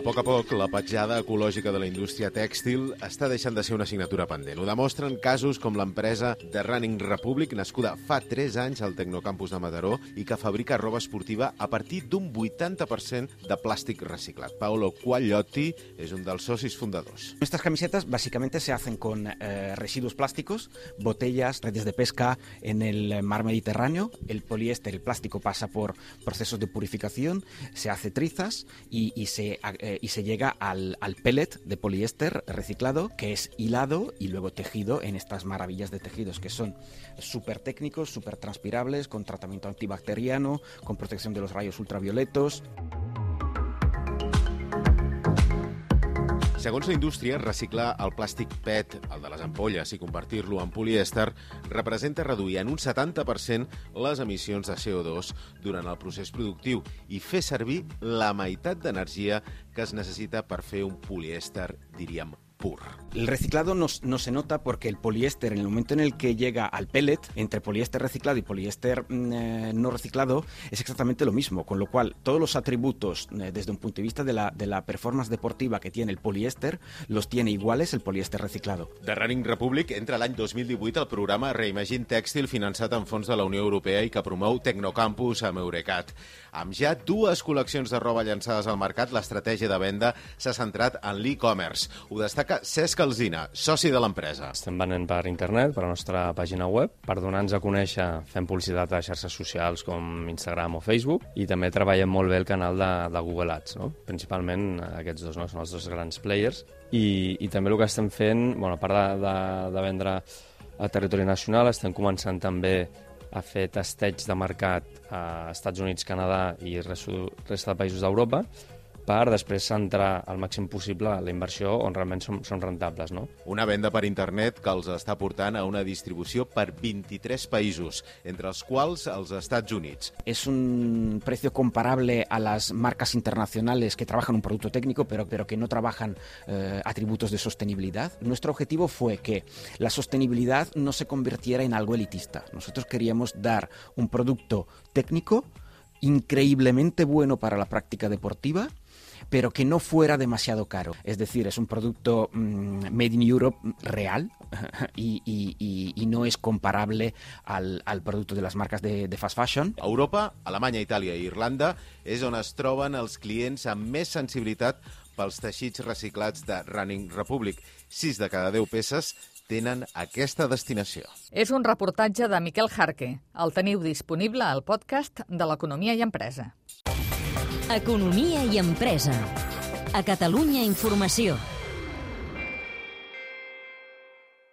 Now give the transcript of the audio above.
A poc a poc, la petjada ecològica de la indústria tèxtil està deixant de ser una assignatura pendent. Ho demostren casos com l'empresa The Running Republic, nascuda fa 3 anys al Tecnocampus de Mataró i que fabrica roba esportiva a partir d'un 80% de plàstic reciclat. Paolo Quagliotti és un dels socis fundadors. Estas camisetas básicamente se hacen con eh, residuos plásticos, botellas, redes de pesca en el mar Mediterráneo. El poliéster, el plástico pasa por procesos de purificación, se hace trizas y, y se eh, y se llega al, al pellet de poliéster reciclado que es hilado y luego tejido en estas maravillas de tejidos que son súper técnicos, súper transpirables, con tratamiento antibacteriano, con protección de los rayos ultravioletos. Segons la indústria, reciclar el plàstic PET, el de les ampolles, i convertir-lo en polièster representa reduir en un 70% les emissions de CO2 durant el procés productiu i fer servir la meitat d'energia que es necessita per fer un polièster, diríem, pur. El reciclado no, no, se nota porque el poliéster, en el momento en el que llega al pellet, entre poliéster reciclado y poliéster eh, no reciclado, es exactamente lo mismo. Con lo cual, todos los atributos, eh, desde un punto de vista de la, de la performance deportiva que tiene el poliéster, los tiene iguales el poliéster reciclado. The Running Republic entra l'any 2018 al programa Reimagine Tèxtil finançat en fons de la Unió Europea i que promou Tecnocampus amb Eurecat. Amb ja dues col·leccions de roba llançades al mercat, l'estratègia de venda s'ha centrat en l'e-commerce. Ho destaca destaca Cesc Alzina, soci de l'empresa. Estem venent per internet, per la nostra pàgina web, per donar-nos a conèixer fem publicitat a xarxes socials com Instagram o Facebook i també treballem molt bé el canal de, de Google Ads, no? principalment aquests dos no? són els dos grans players i, i també el que estem fent, bueno, a part de, de, de vendre a territori nacional, estem començant també a fer testeig de mercat a Estats Units, Canadà i resta de països d'Europa per després centrar al màxim possible la inversió on realment som, som rentables. No? Una venda per internet que els està portant a una distribució per 23 països, entre els quals els Estats Units. És un precio comparable a las marcas internacionales que trabajan un producto técnico, pero, pero que no trabajan eh, atributos de sostenibilidad. Nuestro objetivo fue que la sostenibilidad no se convirtiera en algo elitista. Nosotros queríamos dar un producto técnico increíblemente bueno para la práctica deportiva, pero que no fuera demasiado caro. Es decir, es un producto mmm, made in Europe real y, y, y, y no es comparable al, al producto de las marcas de, de fast fashion. A Europa, Alemanya, Itàlia i Irlanda és on es troben els clients amb més sensibilitat pels teixits reciclats de Running Republic. 6 de cada 10 peces tenen aquesta destinació. És un reportatge de Miquel Jarque. El teniu disponible al podcast de l'Economia i Empresa. Economia i empresa. A Catalunya Informació.